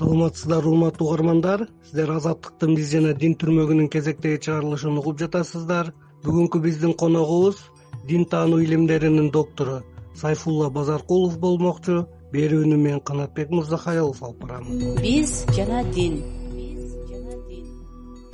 саламатсыздарбы урматтуу угармандар. Сиздер азаттыктын биз жана дин түрмөгүнүн кезектеги чыгарылышын угуп жатасыздар. Бүгүнкү биздин коногубуз дин таануу илимдеринин доктору сайфулла базаркулов болмокчу. Берүүнү мен канатбек мырзахаилов алып барам. Биз жана дин.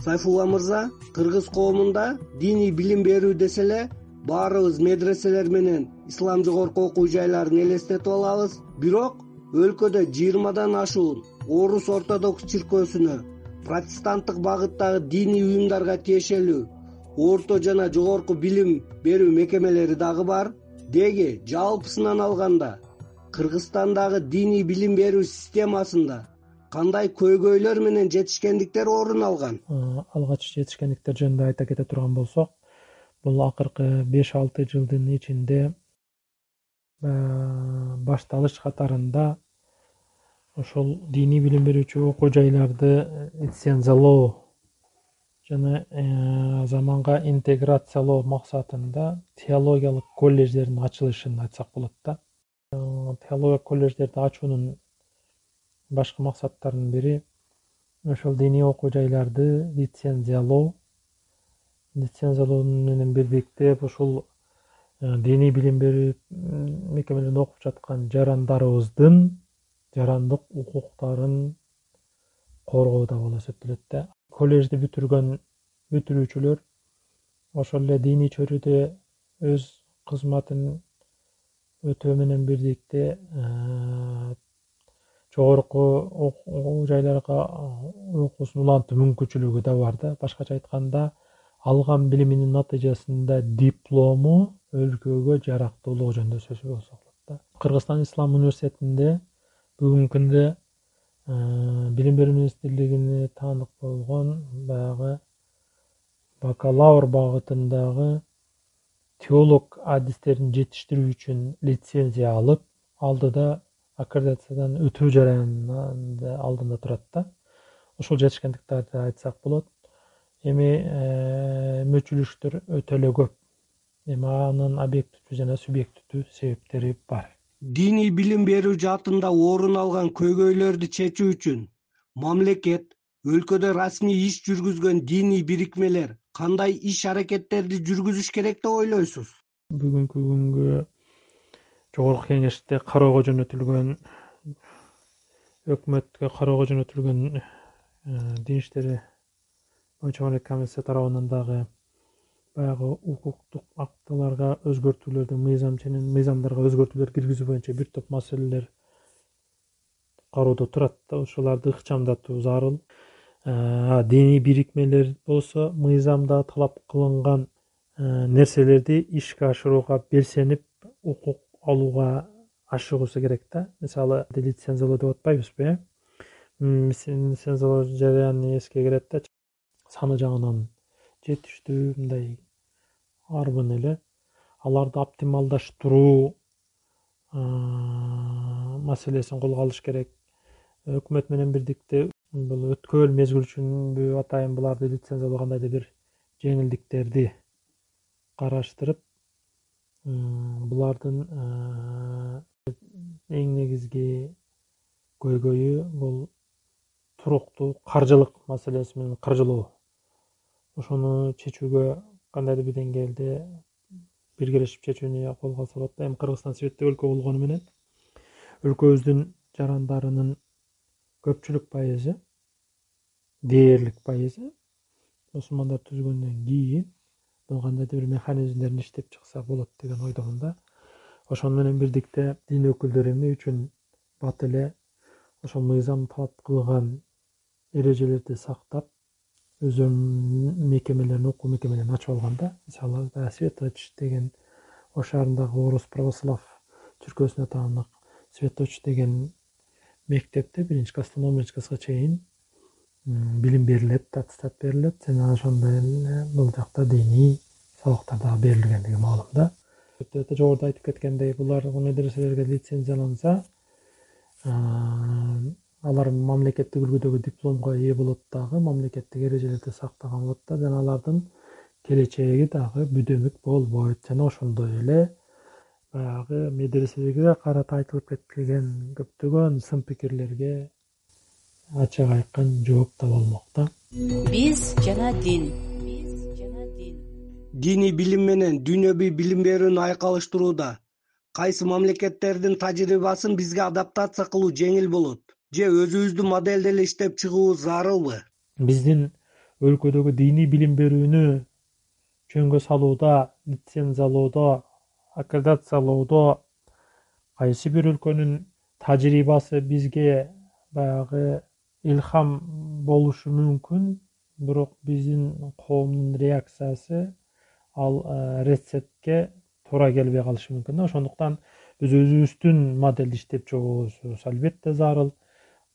Сайфулла мырза кыргыз коомунда диний билим берүү десе эле баарыбыз медреселер менен ислам жогорку окуу жайларын элестетип алабыз. Бирок өлкөдө жыйырмадан ашуун орус ортодокс чиркөөсүнө протестанттык багыттагы диний уюмдарга тиешелүү орто жана жогорку билим берүү мекемелери дагы бар деги жалпысынан алганда кыргызстандагы диний билим берүү системасында кандай көйгөйлөр менен жетишкендиктер орун алган? Алгач жетишкендиктер жөнүндө айта кете турган болсок бул акыркы беш алты жылдын ичинде башталыш катарында ошол диний билим берүүчү окуу жайларды лицензиялоо жана э, заманга интеграциялоо максатында теологиялык колледждердин ачылышын айтсак болот да. Э, теология колледждерди ачуунун башкы максаттарынын бири ошол диний окуу жайларды лицензиялоо лицензиялоо менен бирдиктеп ушул э, диний билим берүү мекемелеринде окуп жаткан жарандарыбыздын жарандык укуктарын коргоодо болуп эсептелет да. Колледжди бүтүргөн бүтүрүүчүлөр ошол эле диний чөйрөдө өз кызматын өтөө менен бирдикте э, жогорку окуу жайларга окуусун улантуу мүмкүнчүлүгү да бар да. Башкача айтканда алган билиминин натыйжасында диплому өлкөгө жарактуулугу жөнүндө сөз болсо болот да. Кыргызстан ислам университетинде бүгүнкү күндө э, билим берүү министрлигине таандык болгон баягы бакалавр багытындагы теолог адистерин жетиштирүү үчүн лицензия алып алдыда аккредитациядан өтүү жараянында алдында турат да. Ушул жетишкендиктерди айтсак болот. Эми э, мүчүлүштөр өтө эле көп. Эми анын объективдүү жана субъективдүү себептери бар диний билим берүү жаатында орун алган көйгөйлөрдү чечүү үчүн мамлекет өлкөдө расмий иш жүргүзгөн диний бирикмелер кандай иш аракеттерди жүргүзүш керек деп ойлойсуз? Бүгүнкү күнгө жогорку кеңеште кароого жөнөтүлгөн өкмөткө кароого жөнөтүлгөн э, дин иштери боюнча комиссия тарабынан дагы баягы укуктук актыларга өзгөртүүлөрдү мыйзам мыйзамдарга өзгөртүүлөр киргизүү боюнча бир топ маселелер кароодо турат да ошолорду ыкчамдатуу зарыл диний бирикмелер болсо мыйзамда талап кылынган нерселерди ишке ашырууга белсенип укук алууга ашыгуусу керек да. Мисалы лицензиялоо деп атпайбызбы э? Лицензиялоо жараяны эске кирет да саны жагынан жетиштүү мындай арбын эле. Аларды оптималдаштыруу маселесин колго алыш керек. Өкмөт менен бирдикте бул өткөл мезгил үчүнбү атайын буларды лицензиялоо кандайдыр бир жеңилдиктерди караштырып булардын эң негизги көйгөйү бул туруктуу каржылык маселеси менен каржылоо. Ошону чечүүгө кандайдыр бир деңгээлде биргелешип чечүүнү колго алса болот да. Эми кыргызстан светтик өлкө болгону менен өлкөбүздүн жарандарынын көпчүлүк пайызы дээрлик пайызы мусулмандар түзүлгөндөн кийин бул кандайдыр бир механизмдерин иштеп чыкса болот деген ойдомун да ошону менен бирдикте дин өкүлдөрү эмне үчүн бат эле ошол мыйзам талап кылган эрежелерди сактап өздөрүнүн мекемелерин окуу мекемелерин ачып алган да. Мисалы светоч деген ош шаарындагы орус православ чиркөөсүнө таандык светоч деген мектепте биринчи класстан он биринчи класска чейин билим берилет аттестат берилет. Жана ошондой эле бул жакта диний сабактар дагы берилгендиги маалым да. Жогоруда айтып кеткендей булар медреселерге лицензияланса алар мамлекеттик үлгүдөгү дипломго ээ болот дагы мамлекеттик эрежелерди сактаган болот да жана алардын келечеги дагы бүдөмүк болбойт. Жана ошондой эле баягы медреселерге карата айтылып кетилген көптөгөн сын пикирлерге ачык айкын жооп таба алмак да биз жана дин. Биз жана дин диний билим менен дүйнөбүй билим берүүнү айкалыштырууда кайсы мамлекеттердин тажрыйбасын бизге адаптация кылуу жеңил болот же өзүбүздүн модельди эле иштеп чыгуубуз зарылбы? Биздин өлкөдөгү диний билим берүүнү жөнгө салууда лицензиялоодо аккредитациялоодо кайсы бир өлкөнүн тажрыйбасы бизге баягы илхам болушу мүмкүн. Бирок биздин коомдун реакциясы ал э, рецептке туура келбей калышы мүмкүн да. Ошондуктан биз өзүбүздүн модельди иштеп чыгуубуз албетте зарыл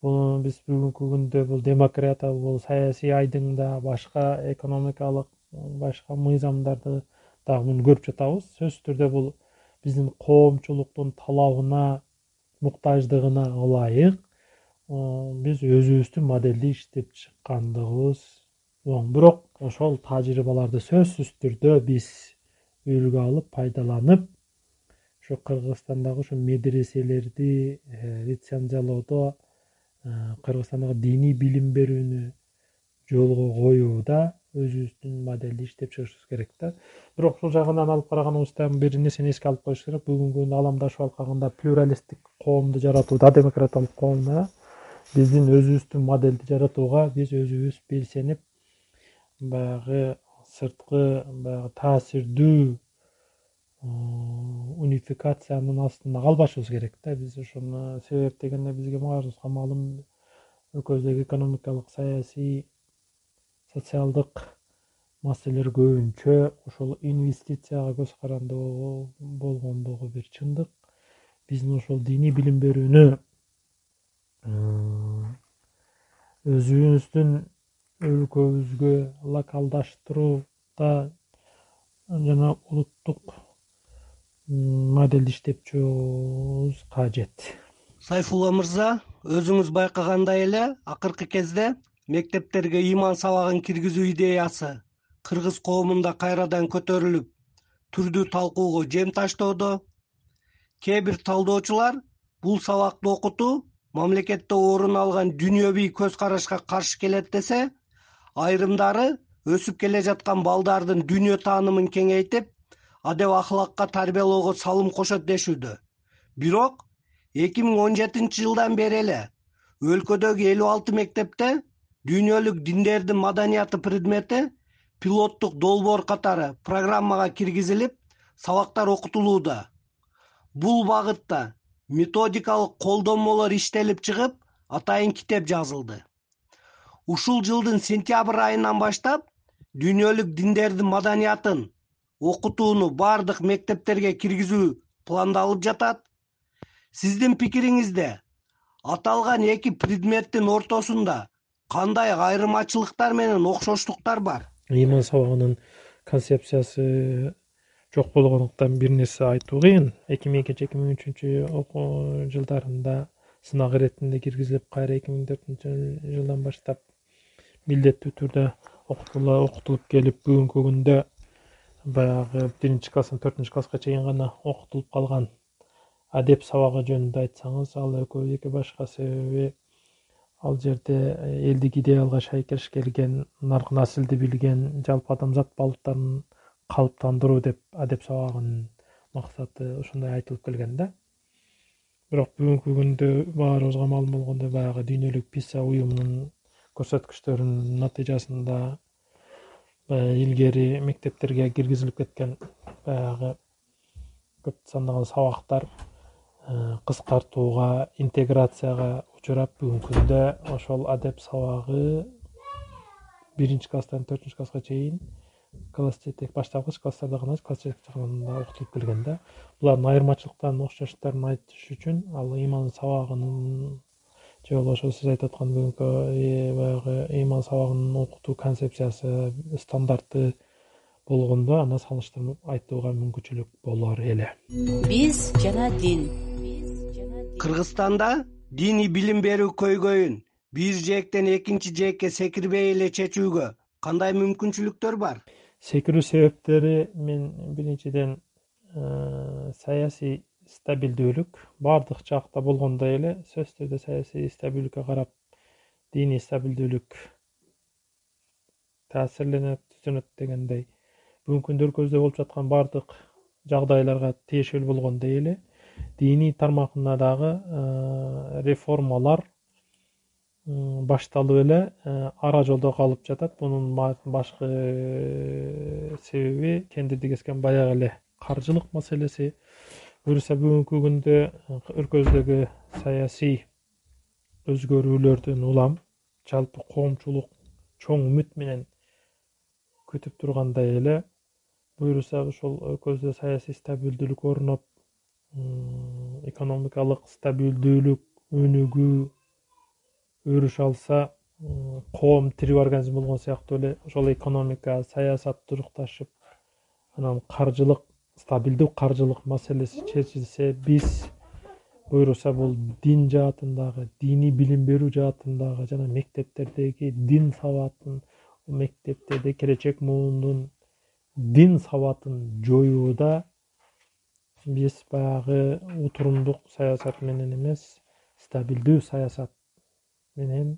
буну биз бүгүнкү күндө бул демократия бул саясий айдыңда башка экономикалык башка мыйзамдарды дагы муну көрүп жатабыз. Сөзсүз түрдө бул биздин коомчулуктун талабына муктаждыгына ылайык. Биз өзүбүздүн модельди иштеп чыккандыгыбыз оң. Бирок ошол тажрыйбаларды сөзсүз түрдө биз үлгү алып пайдаланып ушу кыргызстандагы ушу медреселерди э, лицензиялоодо кыргызстандагы диний билим берүүнү жолго коюуда өзүбүздүн модельди иштеп чыгышыбыз керек да. Бирок ушул жагынан алып караганыбызда бир нерсени эске алып коюш керек. Бүгүнкү күндө аламдашып алып калганда плюралисттик коомду жаратууда демократиялык коомда биздин өзүбүздүн модельди жаратууга биз өзүбүз белсенип баягы сырткы баягы таасирдүү унификациянын астында калбашыбыз керек да. Биз ошону себеп дегенде бизге баарыбызга маалым өлкөбүздөгү экономикалык саясий социалдык маселелер көбүнчө ушул инвестицияга көз карандуу болгондугу бир чындык. Биздин ошол диний билим берүүнү өзүбүздүн өлкөбүзгө локалдаштырууда жана улуттук модельди иштеп чыгуубуз кажет. Сайфулла мырза өзүңүз байкагандай эле акыркы кезде мектептерге ыйман сабагын киргизүү идеясы кыргыз коомунда кайрадан көтөрүлүп түрдүү талкууга жем таштоодо. Кээ бир талдоочулар бул сабакты окутуу мамлекетте орун алган дүйнөбүй көз карашка каршы келет десе айрымдары өсүп келе жаткан балдардын дүйнө таанымын кеңейтип адеп ахлакка тарбиялоого салым кошот дешүүдө. Бирок эки миң он жетинчи жылдан бери эле өлкөдөгү элүү алты мектепте дүйнөлүк диндердин маданияты предмети пилоттук долбоор катары программага киргизилип сабактар окутулууда. Бул багытта методикалык колдонмолор иштелип чыгып атайын китеп жазылды. Ушул жылдын сентябрь айынан баштап дүйнөлүк диндердин маданиятын окутууну баардык мектептерге киргизүү пландалып жатат. Сиздин пикириңизде аталган эки предметтин ортосунда кандай айырмачылыктар менен окшоштуктар бар? Ыйман сабагынын концепциясы жок болгондуктан бир нерсе айтуу кыйын эки миң экинчи эки миң үчүнчү окуу жылдарында сынак иретинде киргизилип кайра эки миң төртүнчү жылдан баштап милдеттүү түрдө окутулуп келип бүгүнкү күндө баягы биринчи класстан төртүнчү класска чейин гана окутулуп калган адеп сабагы жөнүндө айтсаңыз ал экөөбүздүкү башка себеби ал жерде элдик идеалга шайкеш келген нарк насилди билген жалпы адамзат балыктарын калыптандыруу деп адеп сабагынын максаты ушундай айтылып келген да. Бирок бүгүнкү күндө баарыбызга маалым болгондой баягы дүйнөлүк писа уюмунун көрсөткүчтөрүнүн натыйжасында илгери мектептерге киргизилип кеткен баягы көп сандаган сабактар э, кыскартууга интеграцияга учурап бүгүнкү күндө ошол адеп сабагы биринчи класстан төртүнчү класска чейин класс жетек баштапкыч класстарда гана класс жетекчи катында окутулуп келген да. Булардын айырмачылыктарын окшоштуктарын айтыш үчүн ал ыйман сабагынын же болбошо сиз айтып аткан бүгүнкү баягы ыйман сабагынын окутуу концепциясы стандарты болгондо аны салыштырып айтууга мүмкүнчүлүк болор эле. Биз жана дин. Кыргызстанда диний билим берүү көйгөйүн бир жээктен экинчи жээкке секирбей эле чечүүгө кандай мүмкүнчүлүктөр бар? Секирүү себептери мен биринчиден э, саясий стабилдүүлүк баардык жакта болгондой эле сөзсүз түрдө саясий стабилдүүлүккө карап диний стабилдүүлүк таасирленет түзүнөт дегендей бүгүнкү күндө өлкөбүздө болуп жаткан баардык жагдайларга тиешелүү болгондой эле диний тармагында дагы э, реформалар башталып эле э, ара жолдо калып жатат. Мунун башкы э, себеби кендирди кескен баягы эле каржылык маселеси буюрса бүгүнкү күндө өлкөбүздөгү саясий өзгөрүүлөрдөн улам жалпы коомчулук чоң үмүт менен күтүп тургандай эле буюрса ошол өлкөбүздө саясий стабилдүүлүк орноп экономикалык стабилдүүлүк өнүгүү өрүш алса коом тирүү организм болгон сыяктуу эле ошол экономика саясат турукташып анан каржылык стабилдүү каржылык маселеси чечилсе биз буюрса бул дин жаатындагы диний билим берүү жаатындагы жана мектептердеги дин сабатын мектептерде келечек муундун дин сабатын жоюуда биз баягы утурумдук саясат менен эмес стабилдүү саясат менен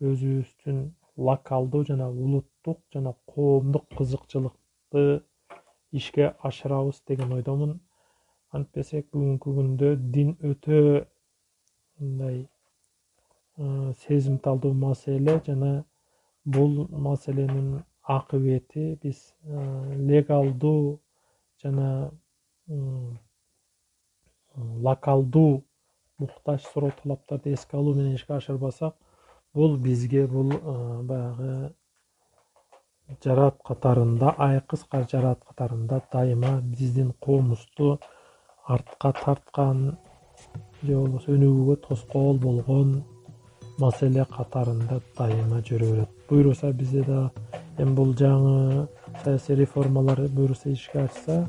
өзүбүздүн локалдуу жана улуттук жана коомдук кызыкчылыкты ишке ашырабыз деген ойдомун. Антпесек бүгүнкү күндө дин өтө мындай сезимталдуу маселе жана бул маселенин акыбети биз легалдуу жана локалдуу муктаж суроо талаптарды эске алуу менен ишке ашырбасак бул бизге бул баягы жараат катарында айкыз жараат катарында дайыма биздин коомубузду артка тарткан же болбосо өнүгүүгө тоскоол болгон маселе катарында дайыма жүрө берет. Буюрса бизде дагы эми бул жаңы саясий реформалар буюрса ишке ашса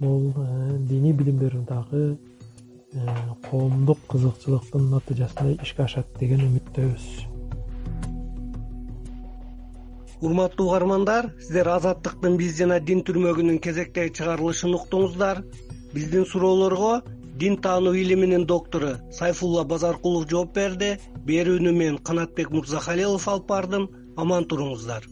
бул э, диний билим берүү дагы э, коомдук кызыкчылыктын натыйжасында ишке ашат деген үмүттөбүз урматтуу угармандар сиздер азаттыктын биз жана дин түрмөгүнүн кезектеги чыгарылышын уктуңуздар. Биздин суроолорго дин таануу илиминин доктору сайфулла базаркулов жооп берди. Берүүнү мен канатбек мырзахалилов алып бардым. Аман туруңуздар